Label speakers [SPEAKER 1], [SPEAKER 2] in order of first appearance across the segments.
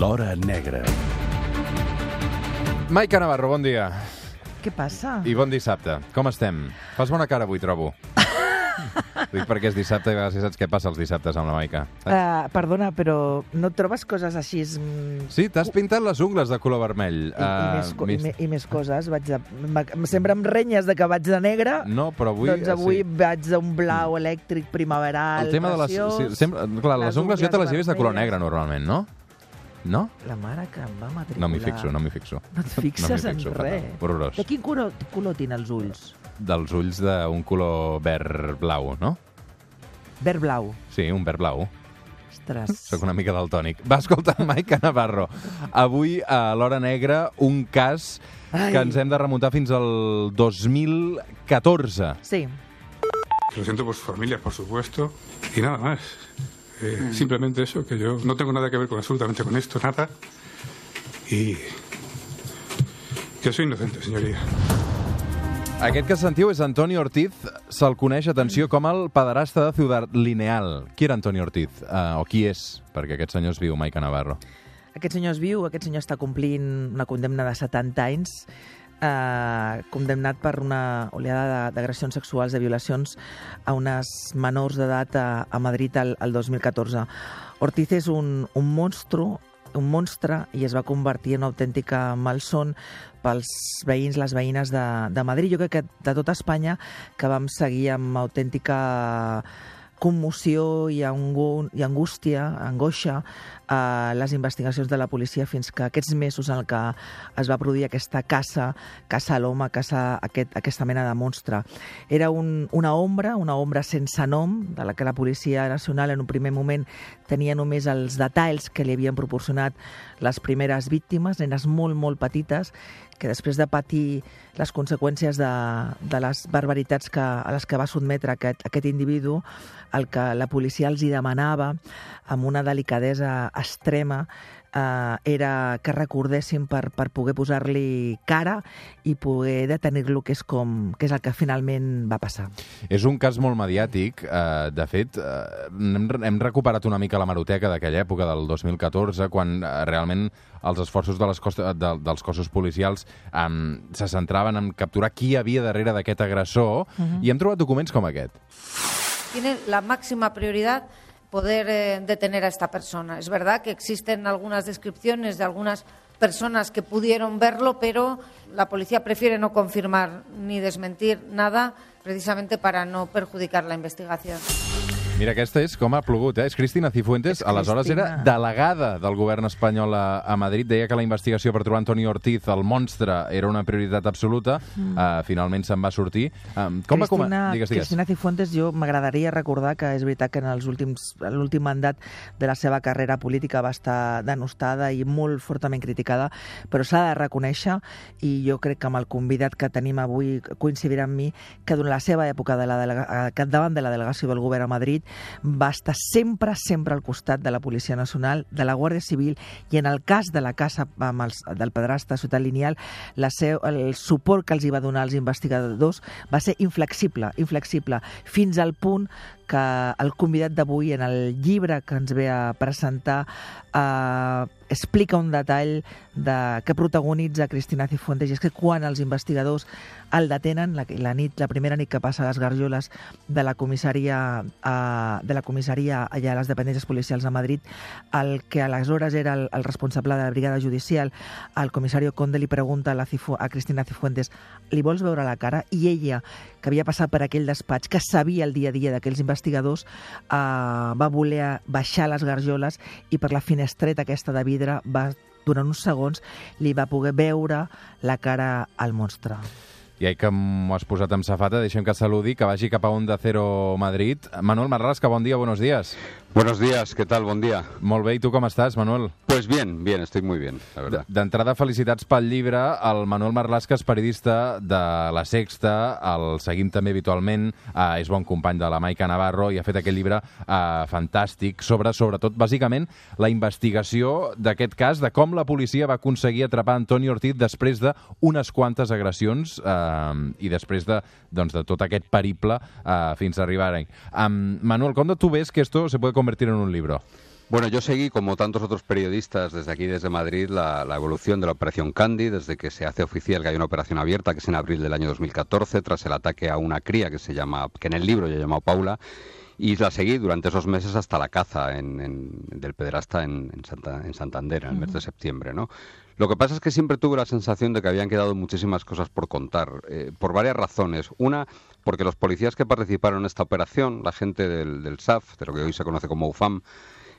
[SPEAKER 1] L'Hora Negra.
[SPEAKER 2] Maica Navarro, bon dia.
[SPEAKER 3] Què passa?
[SPEAKER 2] I bon dissabte. Com estem? Fas bona cara avui, trobo. Dic perquè és dissabte i a vegades saps què passa els dissabtes amb la Maica.
[SPEAKER 3] Uh, perdona, però no et trobes coses així... mm,
[SPEAKER 2] Sí, t'has pintat les ungles de color vermell.
[SPEAKER 3] I, i,
[SPEAKER 2] Ah,
[SPEAKER 3] més, co- i,
[SPEAKER 2] mis-
[SPEAKER 3] me- I més coses. Vaig de, em- sempre em renyes de que vaig de negre,
[SPEAKER 2] No, però avui...
[SPEAKER 3] doncs avui
[SPEAKER 2] sí.
[SPEAKER 3] Vaig d'un blau elèctric primaveral,
[SPEAKER 2] El tema de les...
[SPEAKER 3] preciós.
[SPEAKER 2] Sí, sempre, clar, les,
[SPEAKER 3] les
[SPEAKER 2] ungles jo te les he vist de color negre, normalment, no? No?
[SPEAKER 3] La mare que em va matricular.
[SPEAKER 2] No m'hi fixo, no m'hi fixo.
[SPEAKER 3] No et fixes
[SPEAKER 2] no
[SPEAKER 3] en
[SPEAKER 2] fixo,
[SPEAKER 3] res.
[SPEAKER 2] fatal. Horrorós.
[SPEAKER 3] De quin color, color tenen els ulls?
[SPEAKER 2] Dels ulls d'un color verd-blau, no?
[SPEAKER 3] Verd blau.
[SPEAKER 2] Sí, un verd-blau.
[SPEAKER 3] Ostres.
[SPEAKER 2] Soc una mica daltònic. Va escoltar Maica Navarro. Avui, a l'Hora Negra, un cas
[SPEAKER 3] Ai.
[SPEAKER 2] que ens hem de remuntar fins al 2014.
[SPEAKER 3] Sí.
[SPEAKER 4] Lo siento por su familia, por supuesto, y nada más. Eh, Simplemente eso, que yo no tengo nada que ver con absolutamente con esto, nada. Y que soy inocente, señoría.
[SPEAKER 2] Aquest que sentiu és Antoni Ortiz, se'l coneix, atenció, com el pederasta de Ciudad Lineal. Qui era Antoni Ortiz? Uh, o qui és? Perquè aquest senyor es viu, Maica Navarro.
[SPEAKER 3] Aquest senyor es viu, aquest senyor està complint una condemna de 70 anys, eh, condemnat per una oleada d'agressions sexuals, de violacions a unes menors d'edat a, a Madrid el 2014. Ortiz és un, un monstru, un monstre, i es va convertir en una autèntica malson pels veïns, les veïnes de, de Madrid. Jo crec que de tota Espanya que vam seguir amb autèntica commoció i, angu i angústia, angoixa, a les investigacions de la policia fins que aquests mesos en què es va produir aquesta caça, caça a l'home, caça aquest, aquesta mena de monstre. Era un, una ombra, una ombra sense nom, de la que la Policia Nacional en un primer moment tenia només els detalls que li havien proporcionat les primeres víctimes, nenes molt, molt petites, que després de patir les conseqüències de, de les barbaritats que, a les que va sotmetre aquest, aquest individu, el que la policia els hi demanava amb una delicadesa extrema eh, era que recordessin per, per poder posar-li cara i poder detenir-lo, que és com que és el que finalment va passar.
[SPEAKER 2] És un cas molt mediàtic. Eh, de fet, eh, hem, hem recuperat una mica la maroteca d'aquella època, del 2014, quan eh, realment els esforços de les costa, de, dels cossos policials eh, se centraven en capturar qui hi havia darrere d'aquest agressor, i hem trobat documents com aquest.
[SPEAKER 5] tiene la máxima prioridad poder eh, detener a esta persona. Es verdad que existen algunas descripciones de algunas personas que pudieron verlo, pero la policía prefiere no confirmar ni desmentir nada precisamente para no perjudicar la investigación.
[SPEAKER 2] Mira, aquesta és com ha plogut, eh? És Cristina Cifuentes,
[SPEAKER 3] És
[SPEAKER 2] aleshores era
[SPEAKER 3] Cristina.
[SPEAKER 2] delegada del govern espanyol a, a Madrid. Deia que la investigació per trobar Antoni Ortiz, el monstre, era una prioritat absoluta. Mm. Uh, finalment se'n va sortir. Um, com va
[SPEAKER 3] Cristina,
[SPEAKER 2] començar? Digues, digues.
[SPEAKER 3] Cristina Cifuentes, jo m'agradaria recordar que és veritat que en els últims, l'últim mandat de la seva carrera política va estar denostada i molt fortament criticada, però s'ha de reconèixer, i jo crec que amb el convidat que tenim avui coincidirà amb mi, que durant la seva època de la delega, eh, capdavant de la delegació del govern a Madrid va estar sempre, sempre al costat de la Policia Nacional, de la Guàrdia Civil, i en el cas de la casa amb els, del pedrasta a Ciutat Lineal, la seu, el suport que els hi va donar als investigadors va ser inflexible, inflexible, fins al punt que el convidat d'avui, en el llibre que ens ve a presentar, eh, explica un detall de, que protagonitza Cristina Cifuentes, i és que quan els investigadors el detenen, la, la nit, la primera nit que passa a les garjoles de la comissaria, eh, de la comissaria allà a les dependències policials a Madrid, el que aleshores era el, el responsable de la brigada judicial, el comissari Conde li pregunta a, la Cifu, a Cristina Cifuentes li vols veure la cara? I ella, que havia passat per aquell despatx, que sabia el dia a dia d'aquells investigadors, eh, va voler baixar les garjoles i per la finestreta aquesta de vidre va durant uns segons li va poder veure la cara al monstre.
[SPEAKER 2] I ahí que m'ho has posat amb safata, deixem que saludi, que vagi cap a Onda Cero Madrid. Manuel Marlasca, bon dia, buenos días.
[SPEAKER 6] Buenos días, ¿qué tal? Buen día.
[SPEAKER 2] Molt bé, i tu com estàs, Manuel?
[SPEAKER 6] Pues bien, bien, estoy muy bien, la verdad.
[SPEAKER 2] D'entrada, felicitats pel llibre. El Manuel Marlasca és periodista de La Sexta, el seguim també habitualment, eh, és bon company de la Maica Navarro i ha fet aquest llibre eh, fantàstic sobre, sobretot, bàsicament, la investigació d'aquest cas, de com la policia va aconseguir atrapar Antoni Ortiz després d'unes quantes agressions eh, i després de, doncs, de tot aquest periple eh, fins a arribar-hi. Um, Manuel, ¿cuándo tú ves que esto se puede convertir en un libro?
[SPEAKER 6] Bueno, yo seguí, como tantos otros periodistas desde aquí, desde Madrid, la, evolución de la Operación Candy, desde que se hace oficial que hay una operación abierta, que es en abril del año 2014, tras el ataque a una cría que se llama, que en el libro ya llamado Paula, y la seguí durante esos meses hasta la caza en, del pederasta en, en, Santander, en el mes de septiembre, ¿no? Lo que pasa es que siempre tuve la sensación de que habían quedado muchísimas cosas por contar, eh, por varias razones. Una, porque los policías que participaron en esta operación, la gente del, del SAF, de lo que hoy se conoce como UFAM,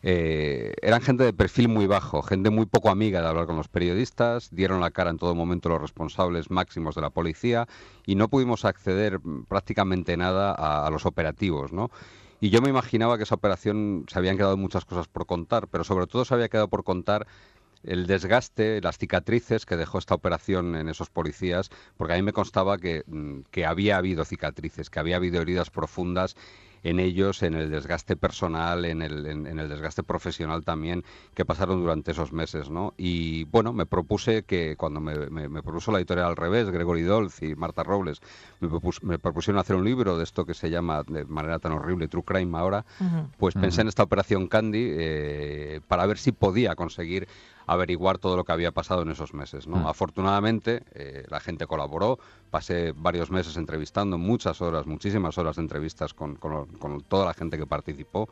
[SPEAKER 6] eh, eran gente de perfil muy bajo, gente muy poco amiga de hablar con los periodistas, dieron la cara en todo momento los responsables máximos de la policía y no pudimos acceder prácticamente nada a, los operativos, ¿no? Y yo me imaginaba que esa operación se habían quedado muchas cosas por contar, pero sobre todo se había quedado por contar el desgaste, las cicatrices que dejó esta operación en esos policías, porque a mí me constaba que, mm, que había habido cicatrices, que había habido heridas profundas en ellos, en el desgaste personal, en el, en, el desgaste profesional también que pasaron durante esos meses, ¿no? Y bueno, me propuse que cuando me, me, propuso la editorial al revés, Gregory Dolz y Marta Robles, me, propusieron hacer un libro de esto que se llama de manera tan horrible True Crime ahora, pues pensé en esta operación Candy eh, para ver si podía conseguir averiguar todo lo que había pasado en esos meses. ¿no? Mm. Afortunadamente, eh, la gente colaboró, pasé varios meses entrevistando, muchas horas, muchísimas horas de entrevistas con, con toda la gente que participó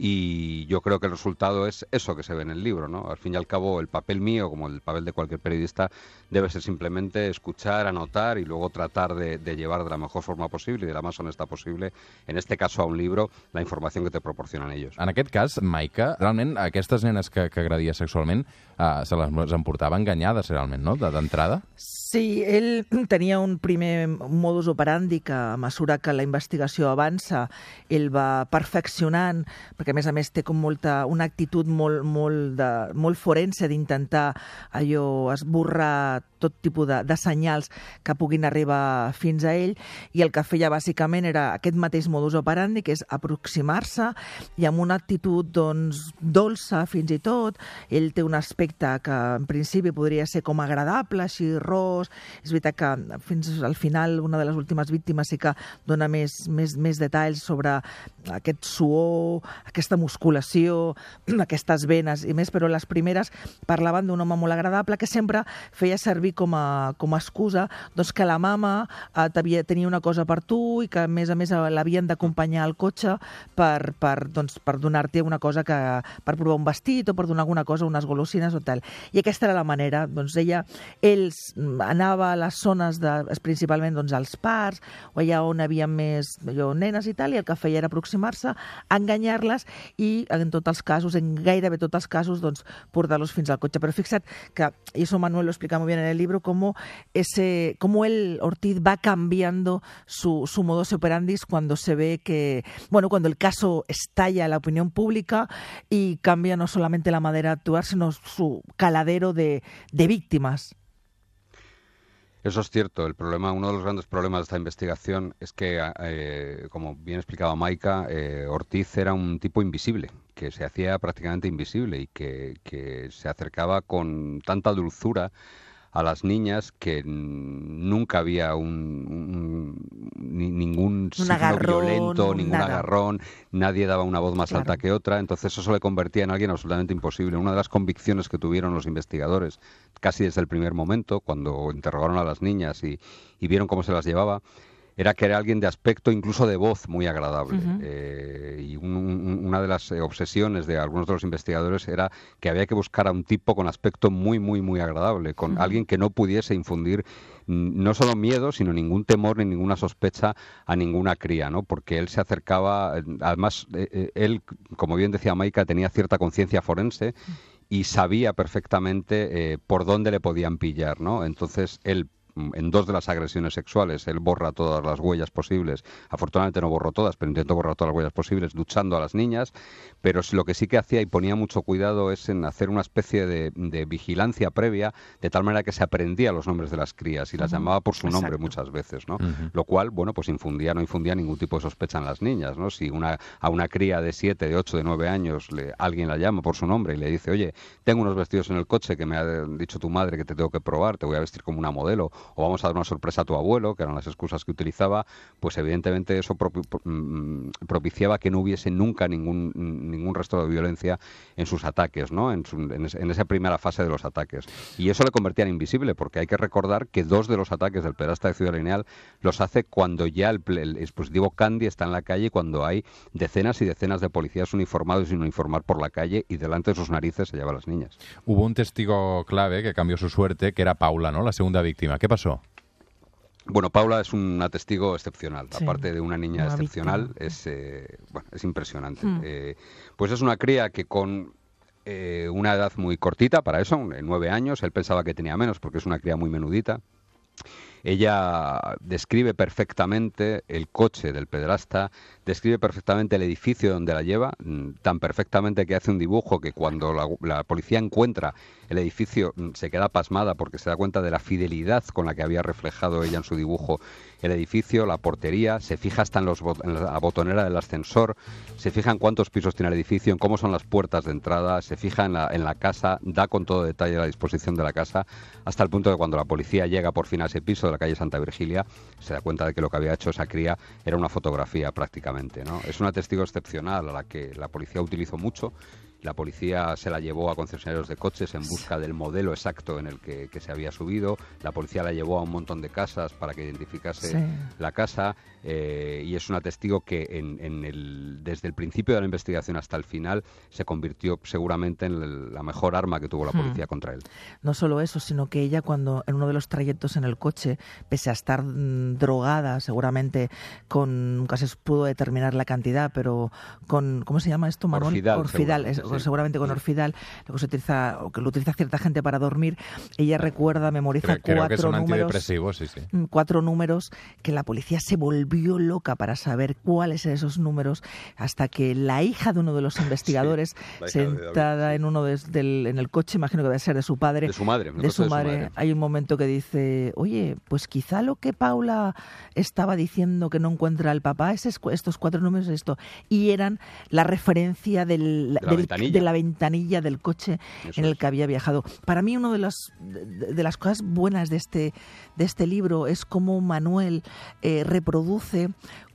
[SPEAKER 6] y yo creo que el resultado es eso que se ve en el libro, ¿no? Al fin y al cabo, el papel mío, como el papel de cualquier periodista, debe ser simplemente escuchar, anotar y luego tratar de, llevar de la mejor forma posible y de la más honesta posible, en este caso a un libro, la información que te proporcionan ellos.
[SPEAKER 2] En aquest cas, Maica, realment aquestes nenes que, que agradia sexualment uh, se les emportava enganyades realment, no?, d'entrada?
[SPEAKER 3] Sí, ell tenia un primer modus operandi que a mesura que la investigació avança ell va perfeccionant, perquè a més a més té com molta, una actitud molt, molt, de, molt forense d'intentar allò esborrar tot tipus de, de senyals que puguin arribar fins a ell i el que feia bàsicament era aquest mateix modus operandi, que és aproximar-se i amb una actitud doncs, dolça fins i tot. Ell té un aspecte que en principi podria ser com agradable, així ros. És veritat que fins al final una de les últimes víctimes sí que dona més, més, més detalls sobre aquest suor, aquesta musculació, aquestes venes i més, però les primeres parlaven d'un home molt agradable que sempre feia servir com a, com a excusa doncs, que la mama eh, tenia, una cosa per tu i que a més a més l'havien d'acompanyar al cotxe per, per, doncs, per donar-te una cosa que, per provar un vestit o per donar alguna cosa, unes golosines o tal. I aquesta era la manera, doncs ella, ells anava a les zones de, principalment doncs, als parcs o allà on havia més allò, nenes i tal, i el que feia era aproximar-se, enganyar-les i en tots els casos, en gairebé tots els casos, doncs, portar-los fins al cotxe. Però fixa't que, i eso Manuel lo explica muy bien en el libro, cómo, ese, cómo el Ortiz va cambiando su, su modus operandi cuando se ve que, bueno, cuando el caso estalla la opinión pública y cambia no solamente la manera de actuar, sino su caladero de, de víctimas.
[SPEAKER 6] Eso es cierto. El problema, uno de los grandes problemas de esta investigación es que, eh, como bien explicaba Maika, eh, Ortiz era un tipo invisible, que se hacía prácticamente invisible y que, que se acercaba con tanta dulzura a las niñas que nunca había un, ningún signo violento, ningún agarrón, nadie daba una voz más alta que otra, entonces eso le convertía en alguien absolutamente imposible. Una de las convicciones que tuvieron los investigadores, casi desde el primer momento, cuando interrogaron a las niñas y vieron cómo se las llevaba, era que era alguien de aspecto, incluso de voz, muy agradable. Eh, y una de las eh, obsesiones de algunos de los investigadores era que había que buscar a un tipo con aspecto muy, muy, muy agradable, con alguien que no pudiese infundir no solo miedo, sino ningún temor ni ninguna sospecha a ninguna cría, ¿no? Porque él se acercaba, además, eh, él, como bien decía Maika, tenía cierta conciencia forense y sabía perfectamente por dónde le podían pillar, ¿no? Entonces él en dos de las agresiones sexuales él borra todas las huellas posibles. Afortunadamente no borró todas, pero intentó borrar todas las huellas posibles luchando a las niñas. Pero lo que sí que hacía y ponía mucho cuidado es en hacer una especie de, vigilancia previa, de tal manera que se aprendía los nombres de las crías y las llamaba por su nombre muchas veces, ¿no? Lo cual, bueno, pues infundía, no infundía ningún tipo de sospecha en las niñas, ¿no? Si una, a una cría de 7, de 8, de 9 años le, alguien la llama por su nombre y le dice, oye, tengo unos vestidos en el coche que me ha dicho tu madre que te tengo que probar, te voy a vestir como una modelo, o vamos a dar una sorpresa a tu abuelo, que eran las excusas que utilizaba, pues evidentemente eso mm, propiciaba que no hubiese nunca ningún, ningún resto de violencia en sus ataques, ¿no? En, en, esa primera fase de los ataques. Y eso le convertía en invisible, porque hay que recordar que dos de los ataques del pedasta de Ciudad Lineal los hace cuando ya el, el dispositivo Candy está en la calle y cuando hay decenas y decenas de policías uniformados y sin uniformar por la calle y delante de sus narices se lleva las niñas.
[SPEAKER 2] Hubo un testigo clave que cambió su suerte, que era Paula, ¿no? La segunda víctima. ¿Qué pasó?
[SPEAKER 6] Bueno, Paula es un testigo excepcional. Aparte de una niña excepcional, es, eh, bueno, es impresionante. Mm. Eh, pues es una cría que con eh, una edad muy cortita para eso, nueve años, él pensaba que tenía menos porque es una cría muy menudita. Ella describe perfectamente el coche del pederasta, describe perfectamente el edificio donde la lleva, mm, tan perfectamente que hace un dibujo que cuando la, policía encuentra el edificio mm, se queda pasmada porque se da cuenta de la fidelidad con la que había reflejado ella en su dibujo el edificio, la portería, se fija hasta en, la botonera del ascensor, se fija en cuántos pisos tiene el edificio, en cómo son las puertas de entrada, se fija en la, en la casa, da con todo detalle la disposición de la casa, hasta el punto de cuando la policía llega por fin a ese piso de la calle Santa Virgilia, se da cuenta de que lo que había hecho esa cría era una fotografía prácticamente. ¿no? Es una testigo excepcional a la que la policía utilizó mucho la policía se la llevó a concesionarios de coches en busca del modelo exacto en el que, se había subido. La policía la llevó a un montón de casas para que identificase la casa. Eh, y es una testigo que en, el, desde el principio de la investigación hasta el final se convirtió seguramente en la mejor arma que tuvo la hmm. policía contra él.
[SPEAKER 3] No solo eso, sino que ella cuando en uno de los trayectos en el coche, pese a estar mm, drogada, seguramente con nunca se pudo determinar la cantidad, pero con ¿cómo se llama esto, Manuel?
[SPEAKER 6] Orfidal.
[SPEAKER 3] Orfidal seguramente con Orfidal, lo que se utiliza o que lo utiliza cierta gente para dormir. Ella recuerda, memoriza cuatro números, mm, cuatro números que la policía se volvió loca para saber cuáles eran esos números, hasta que la hija de uno de los investigadores, sentada en uno del, en el coche, imagino que debe ser de su padre,
[SPEAKER 6] de su madre,
[SPEAKER 3] de su madre, hay un momento que dice, oye, pues quizá lo que Paula estaba diciendo que no encuentra al papá es estos cuatro números, esto, y eran la referencia del, del, de la ventanilla del coche en el que había viajado. Para mí, una de las, de, las cosas buenas de este, de este libro es cómo Manuel eh, reproduce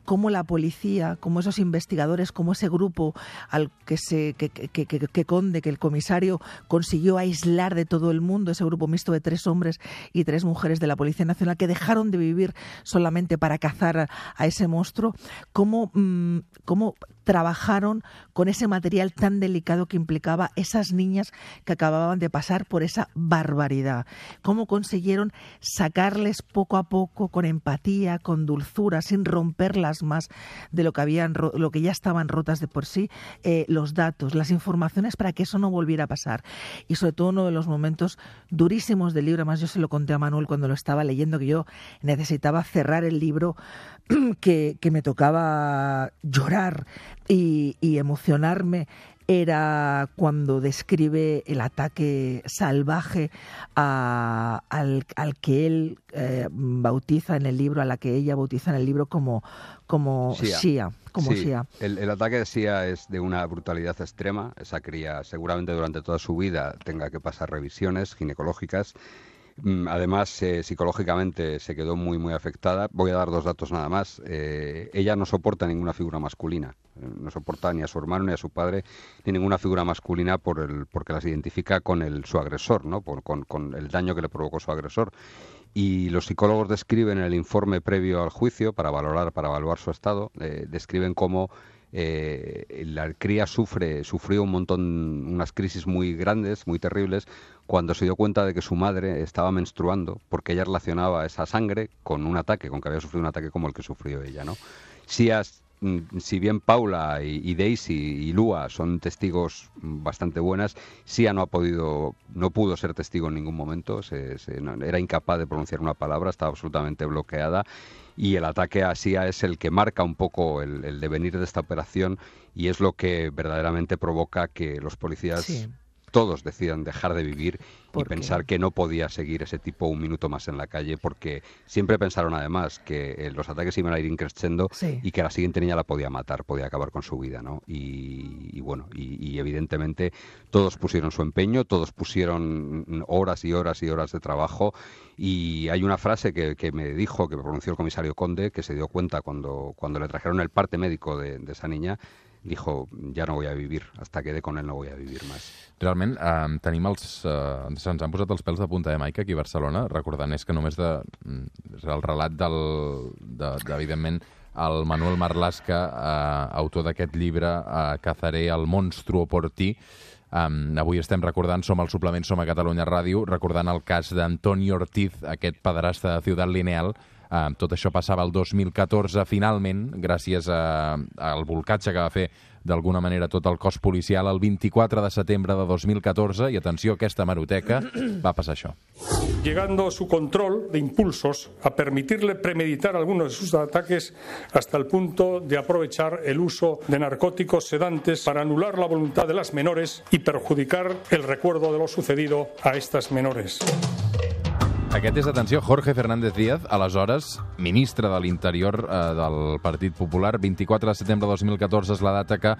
[SPEAKER 3] cómo la policía, cómo esos investigadores, cómo ese grupo al que se que, que, que, Conde, que el comisario consiguió aislar de todo el mundo, ese grupo mixto de tres hombres y tres mujeres de la Policía Nacional que dejaron de vivir solamente para cazar a, ese monstruo, cómo, mm, cómo trabajaron con ese material tan delicado que implicaba esas niñas que acababan de pasar por esa barbaridad. Cómo consiguieron sacarles poco a poco, con empatía, con dulzura, sin romperlas más de lo que habían, lo que ya estaban rotas de por sí, eh, los datos, las informaciones para que eso no volviera a pasar. Y sobre todo uno de los momentos durísimos del libro, además yo se lo conté a Manuel cuando lo estaba leyendo, que yo necesitaba cerrar el libro, que, que me tocaba llorar y, emocionarme era cuando describe el ataque salvaje al, que él eh, bautiza en el libro, a la que ella bautiza en el libro como, como Shia. como
[SPEAKER 6] El, el, ataque de Shia es de una brutalidad extrema. Esa cría seguramente durante toda su vida tenga que pasar revisiones ginecológicas Mm, además, eh, psicológicamente se quedó muy, muy afectada. Voy a dar dos datos nada más. Eh, ella no soporta ninguna figura masculina. Eh, no soporta ni a su hermano, ni a su padre, ni ninguna figura masculina por el, porque las identifica con el, su agresor, ¿no? con, con el daño que le provocó su agresor y los psicólogos describen en el informe previo al juicio para valorar para evaluar su estado describen cómo eh, la cría sufre, sufrió un montón, unas crisis muy grandes, muy terribles, cuando se dio cuenta de que su madre estaba menstruando, porque ella relacionaba esa sangre con un ataque, con que había sufrido un ataque como el que sufrió ella, ¿no? Si, mm, si bien Paula y, Daisy y Lua son testigos bastante buenas, Sia no ha podido, no pudo ser testigo en ningún momento, era incapaz de pronunciar una palabra, estaba absolutamente bloqueada y el ataque a SIA es el que marca un poco el, devenir de esta operación y es lo que verdaderamente provoca que los policías todos decían dejar de vivir y pensar que no podía seguir ese tipo un minuto más en la calle, porque siempre pensaron además que eh, los ataques iban a ir increciendo
[SPEAKER 3] Sí.
[SPEAKER 6] y que la siguiente niña la podía matar, podía acabar con su vida, ¿no? Y, y bueno, y, y evidentemente todos pusieron su empeño, todos pusieron horas y horas y horas de trabajo y hay una frase que, que me dijo, que me pronunció el comisario Conde, que se dio cuenta cuando, cuando le trajeron el parte médico de, de esa niña, dijo, ya no voy a vivir, hasta que dé con él no voy a vivir más.
[SPEAKER 2] Realment, eh, tenim els... Eh, se'ns han posat els pèls de punta de Maica aquí a Barcelona, recordant és que només de, mm, el relat del, de, de, evidentment, el Manuel Marlaska, eh, autor d'aquest llibre, eh, Cazaré el monstruo por ti, Um, avui estem recordant, som al suplement Som a Catalunya Ràdio, recordant el cas d'Antoni Ortiz, aquest pederasta de Ciutat Lineal. Uh, tot això passava el 2014, finalment, gràcies a, al volcatge que va fer d'alguna manera tot el cos policial, el 24 de setembre de 2014, i atenció, aquesta maroteca, va passar això.
[SPEAKER 1] llegando su control de impulsos a permitirle premeditar algunos de sus ataques hasta el punto de aprovechar el uso de narcóticos sedantes para anular la voluntad de las menores y perjudicar el recuerdo de lo sucedido a estas menores.
[SPEAKER 2] Aquest és, atenció, Jorge Fernández Díaz, aleshores ministre de l'Interior eh, del Partit Popular. 24 de setembre de 2014 és la data que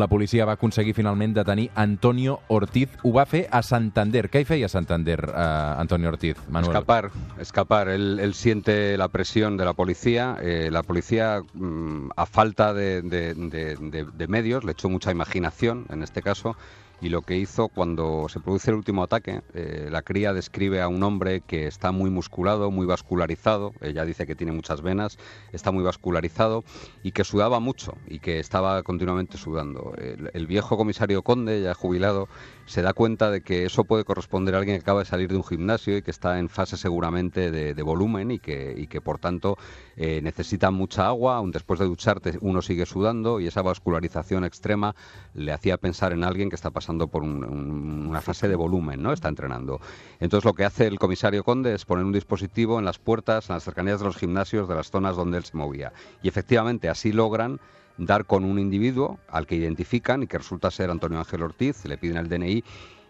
[SPEAKER 2] la policia va aconseguir finalment detenir Antonio Ortiz. Ho va fer a Santander. Què hi feia a Santander, eh, Antonio Ortiz? Manuel.
[SPEAKER 6] Escapar, escapar. Él, él siente la presión de la policía. eh, la policía, mm, a falta de, de- de- de- de medios, le echó mucha imaginación en este caso. Y lo que hizo cuando se produce el último ataque, eh, la cría describe a un hombre que está muy musculado, muy vascularizado. Ella dice que tiene muchas venas, está muy vascularizado y que sudaba mucho y que estaba continuamente sudando. El, el viejo comisario Conde, ya jubilado, se da cuenta de que eso puede corresponder a alguien que acaba de salir de un gimnasio y que está en fase seguramente de, volumen y que, y que por tanto eh, necesita mucha agua, aun después de ducharte uno sigue sudando y esa vascularización extrema le hacía pensar en alguien que está pasando por un- un- una fase de volumen, ¿no? Está entrenando. Entonces lo que hace el comisario Conde es poner un dispositivo en las puertas, en las cercanías de los gimnasios, de las zonas donde él se movía. Y efectivamente así logran dar con un individuo al que identifican y que resulta ser Antonio Ángel Ortiz, le piden el DNI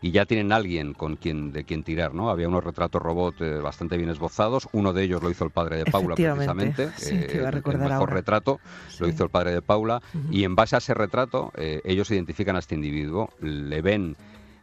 [SPEAKER 6] y ya tienen alguien con quien de quien tirar, ¿no? Había unos retratos robot eh, bastante bien esbozados, uno de ellos lo hizo el padre de Paula precisamente,
[SPEAKER 3] sí, te iba a
[SPEAKER 6] el- mejor
[SPEAKER 3] ahora.
[SPEAKER 6] retrato
[SPEAKER 3] Sí.
[SPEAKER 6] lo hizo el padre de Paula y en base a ese retrato eh, ellos identifican a este individuo, le ven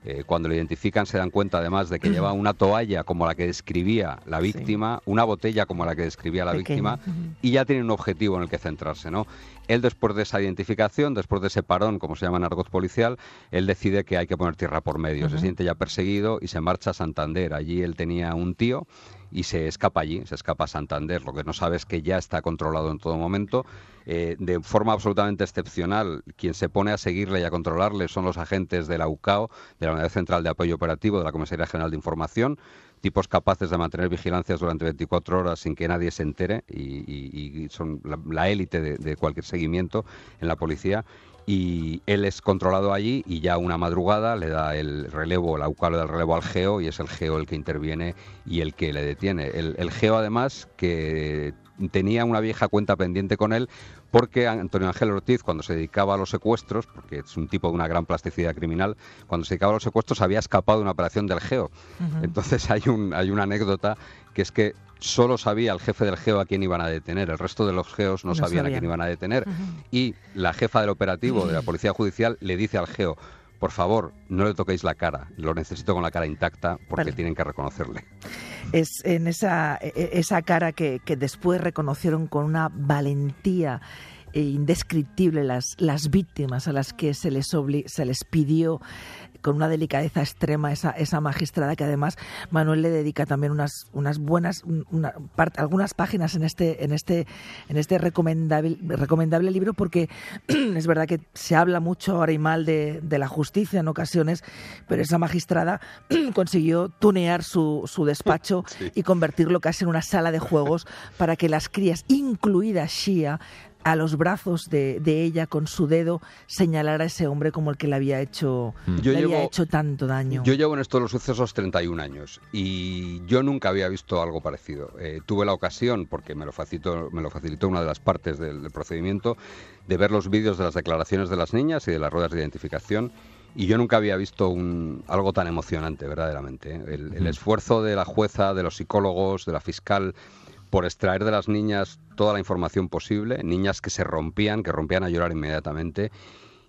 [SPEAKER 6] eh, cuando lo identifican se dan cuenta además de que lleva una toalla como la que describía la víctima, una botella como la que describía la
[SPEAKER 3] Pequeña,
[SPEAKER 6] víctima y ya tiene un objetivo en el que centrarse, ¿no? Él después de esa identificación, después de ese parón, como se llama en argot policial, él decide que hay que poner tierra por medio, se siente ya perseguido y se marcha a Santander. Allí él tenía un tío y se escapa allí, se escapa a Santander. Lo que no sabe es que ya está controlado en todo momento. Eh, de forma absolutamente excepcional, quien se pone a seguirle y a controlarle son los agentes de la UCAO, de la Unidad Central de Apoyo Operativo de la Comisaría General de Información, tipos capaces de mantener vigilancias durante 24 horas sin que nadie se entere y, son la, élite de cualquier seguimiento en la policía. Y él es controlado allí y ya una madrugada le da el relevo, la UCAO le da el relevo al GEO y es el GEO el que interviene y el que le detiene. El, el GEO además que tenía una vieja cuenta pendiente con él porque Antonio Ángel Ortiz, cuando se dedicaba a los secuestros, porque es un tipo de una gran plasticidad criminal, cuando se dedicaba a los secuestros había escapado de una operación del GEO. Entonces hay, un, hay una anécdota que es que solo sabía el jefe del GEO a quién iban a detener, el resto de los GEOs no,
[SPEAKER 3] No
[SPEAKER 6] sabían a quién iban a detener. Y la jefa del operativo de la Policía Judicial le dice al GEO, por favor, no le toquéis la cara, lo necesito con la cara intacta porque
[SPEAKER 3] Vale.
[SPEAKER 6] tienen que reconocerle.
[SPEAKER 3] Es en esa, e- e- esa cara que, que después reconocieron con una valentía eh, indescriptible las, las víctimas a las que se les, se les pidió con una delicadeza extrema esa, esa magistrada que además Manuel le dedica también unas, unas buenas una algunas páginas en este en este en este recomendable recomendable libro porque es verdad que se habla mucho ahora y mal de, de la justicia en ocasiones pero esa magistrada consiguió tunear su, su despacho y convertirlo casi en una sala de juegos para que las crías incluida Shia a los brazos de, de ella con su dedo señalara a ese hombre como el que le había hecho,
[SPEAKER 6] Yo
[SPEAKER 3] le había hecho tanto daño.
[SPEAKER 6] Yo llevo en esto de los sucesos 31 años y yo nunca había visto algo parecido. Eh, tuve la ocasión, porque me lo, facilitó, me lo facilitó una de las partes del, del procedimiento, de ver los vídeos de las declaraciones de las niñas y de las ruedas de identificación. Y yo nunca había visto un, algo tan emocionante, verdaderamente. ¿eh? El, el esfuerzo de la jueza, de los psicólogos, de la fiscal por extraer de las niñas toda la información posible, niñas que se rompían, que rompían a llorar inmediatamente.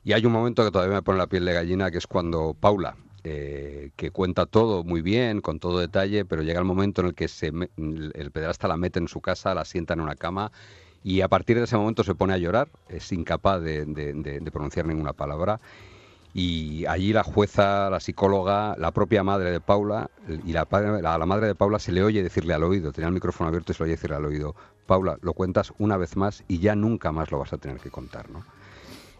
[SPEAKER 6] Y hay un momento que todavía me pone la piel de gallina, que es cuando Paula, eh, que cuenta todo muy bien, con todo detalle, pero llega el momento en el que se el pederasta la mete en su casa, la sienta en una cama y a partir de ese momento se pone a llorar, es incapaz de, de pronunciar ninguna palabra y allí la jueza, la psicóloga, la propia madre de Paula y la, la, madre de Paula se le oye decirle al oído, tenía el micrófono abierto y se le oye decirle al oído, Paula, lo cuentas una vez más y ya nunca más lo vas a tener que contar, ¿no?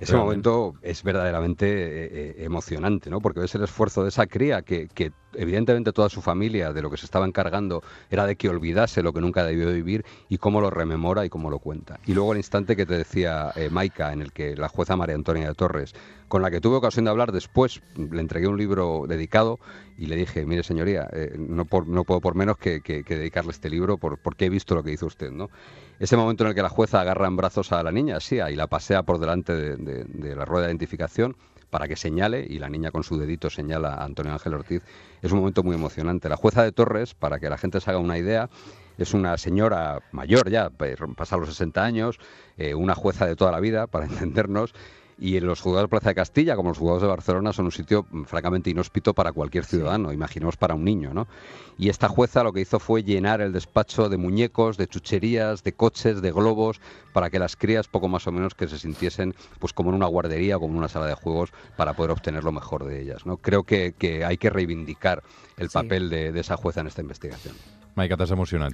[SPEAKER 6] Ese momento es verdaderamente eh, eh, emocionante, ¿no? Porque ves el esfuerzo de esa cría que, que, evidentemente toda su familia de lo que se estaba encargando era de que olvidase lo que nunca debió vivir y cómo lo rememora y cómo lo cuenta. Y luego el instante que te decía eh, Maika, en el que la jueza María Antonia de Torres, con la que tuve ocasión de hablar después, le entregué un libro dedicado y le dije, mire señoría, eh, no, no puedo por menos que, dedicarle este libro por, porque he visto lo que hizo usted, ¿no? Ese momento en el que la jueza agarra en brazos a la niña, sí, y la pasea por delante de, la rueda de identificación para que señale, y la niña con su dedito señala a Antonio Ángel Ortiz, es un momento muy emocionante. La jueza de Torres, para que la gente se haga una idea, es una señora mayor ya, pasa los 60 años, eh, una jueza de toda la vida, para entendernos, y los juzgados de Plaza de Castilla, como los juzgados de Barcelona, son un sitio mm, francamente inhóspito para cualquier ciudadano, imaginemos para un niño, ¿no? Y esta jueza lo que hizo fue llenar el despacho de muñecos, de chucherías, de coches, de globos, para que las crías poco más o menos que se sintiesen pues como en una guardería o como en una sala de juegos para poder obtener lo mejor de ellas, ¿no? Creo que, hay que reivindicar el papel de, esa jueza en esta investigación.
[SPEAKER 2] Maika, ¿te has emocionado?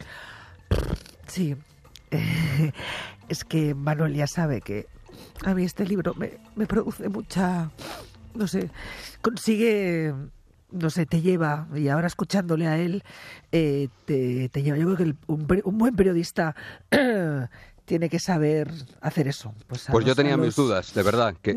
[SPEAKER 3] Sí. es que Manuel ya sabe que a mí este libro me, produce mucha, no sé, consigue no sé, te lleva, y ahora escuchándole a él, eh, te, lleva. Yo creo que un, buen periodista tiene que saber hacer eso.
[SPEAKER 6] Pues, pues yo tenía mis dudas, de verdad. Que,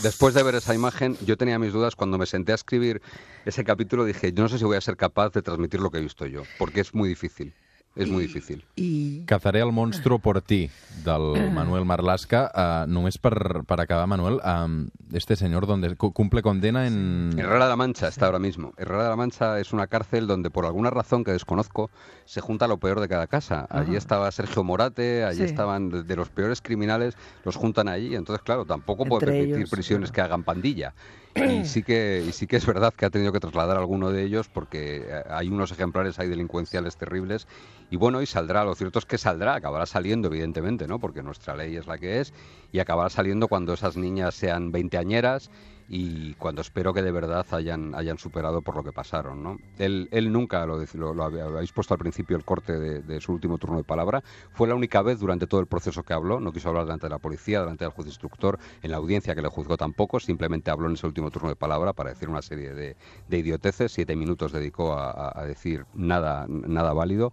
[SPEAKER 6] después de ver esa imagen, yo tenía mis dudas. Cuando me senté a escribir ese capítulo, dije, yo no sé si voy a ser capaz de transmitir lo que he visto yo, porque es muy difícil. És molt difícil.
[SPEAKER 2] I... Cazaré el monstro por ti, del Manuel Marlasca. Uh, només per, per acabar, Manuel, um, este señor donde cumple condena en...
[SPEAKER 6] Herrera de la Mancha está ahora mismo. Herrera de la Mancha es una cárcel donde por alguna razón que desconozco se junta lo peor de cada casa. Allí estaba Sergio Morate, allí estaban de los peores criminales, los juntan allí. Entonces, claro, tampoco puede permitir prisiones que hagan pandilla. Y sí, que, y sí que es verdad que ha tenido que trasladar alguno de ellos porque eh, hay unos ejemplares ahí delincuenciales terribles. Y bueno, y saldrá, lo cierto es que saldrá, acabará saliendo, evidentemente, ¿no? Porque nuestra ley es la que es, y acabará saliendo cuando esas niñas sean veinteañeras y cuando espero que de verdad hayan, hayan superado por lo que pasaron. ¿no? Él, él nunca, lo, lo, lo, habéis puesto al principio el corte de, su último turno de palabra, fue la única vez durante todo el proceso que habló, no quiso hablar delante de la policía, delante del juez instructor, en la audiencia que le juzgó tampoco, simplemente habló en ese último turno de palabra para decir una serie de, de idioteces, siete minutos dedicó a, a decir nada, nada válido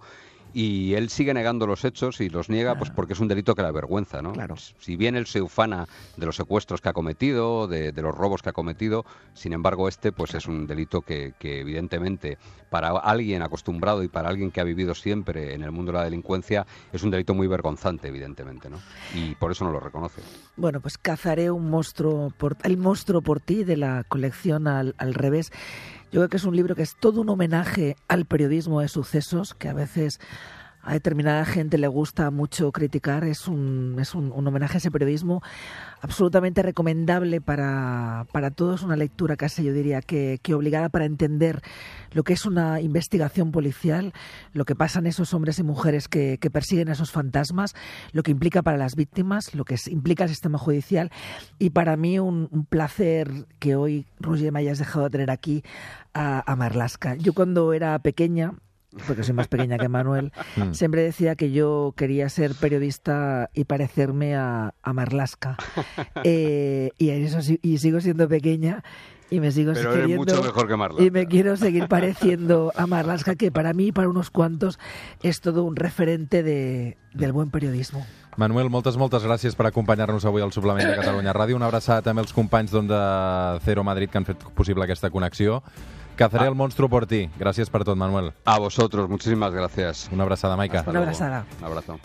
[SPEAKER 6] y él sigue negando los hechos y los niega pues porque es un delito que la avergüenza, ¿no?
[SPEAKER 3] Claro.
[SPEAKER 6] Si bien él se ufana de los secuestros que ha cometido, de, los robos que ha cometido, sin embargo este pues es un delito que, evidentemente para alguien acostumbrado y para alguien que ha vivido siempre en el mundo de la delincuencia es un delito muy vergonzante, evidentemente, ¿no? Y por eso no lo reconoce.
[SPEAKER 3] Bueno, pues cazaré un monstruo por el monstruo por ti de la colección al, al revés. Yo creo que es un libro que es todo un homenaje al periodismo de sucesos, que a veces a determinada gente le gusta mucho criticar. Es un, es un, homenaje a ese periodismo absolutamente recomendable para, para todos. Una lectura casi, yo diría, que, que, obligada para entender lo que es una investigación policial, lo que pasan esos hombres y mujeres que, persiguen a esos fantasmas, lo que implica para las víctimas, lo que implica el sistema judicial. Y para mí un, placer que hoy, Roger, me hayas dejado de tener aquí a, Marlasca. Yo cuando era pequeña, porque soy más pequeña que Manuel, mm. siempre decía que yo quería ser periodista y parecerme a, Marlasca. Eh, y, eso, y sigo siendo pequeña y me sigo
[SPEAKER 6] Pero mucho mejor que Marlasca.
[SPEAKER 3] Y me quiero seguir pareciendo a Marlasca, que para mí, para unos cuantos, es todo un referente de, del buen periodismo.
[SPEAKER 2] Manuel, moltes, moltes gràcies per acompanyar-nos avui al Suplement de Catalunya Ràdio. Una abraçada també als companys de Cero Madrid que han fet possible aquesta connexió. Cazaré ah. el monstruo por ti. Gracias por todo, Manuel.
[SPEAKER 6] A vosotros, muchísimas gracias.
[SPEAKER 2] Una abrazada, Maika.
[SPEAKER 3] Una abrazada.
[SPEAKER 6] Un abrazo.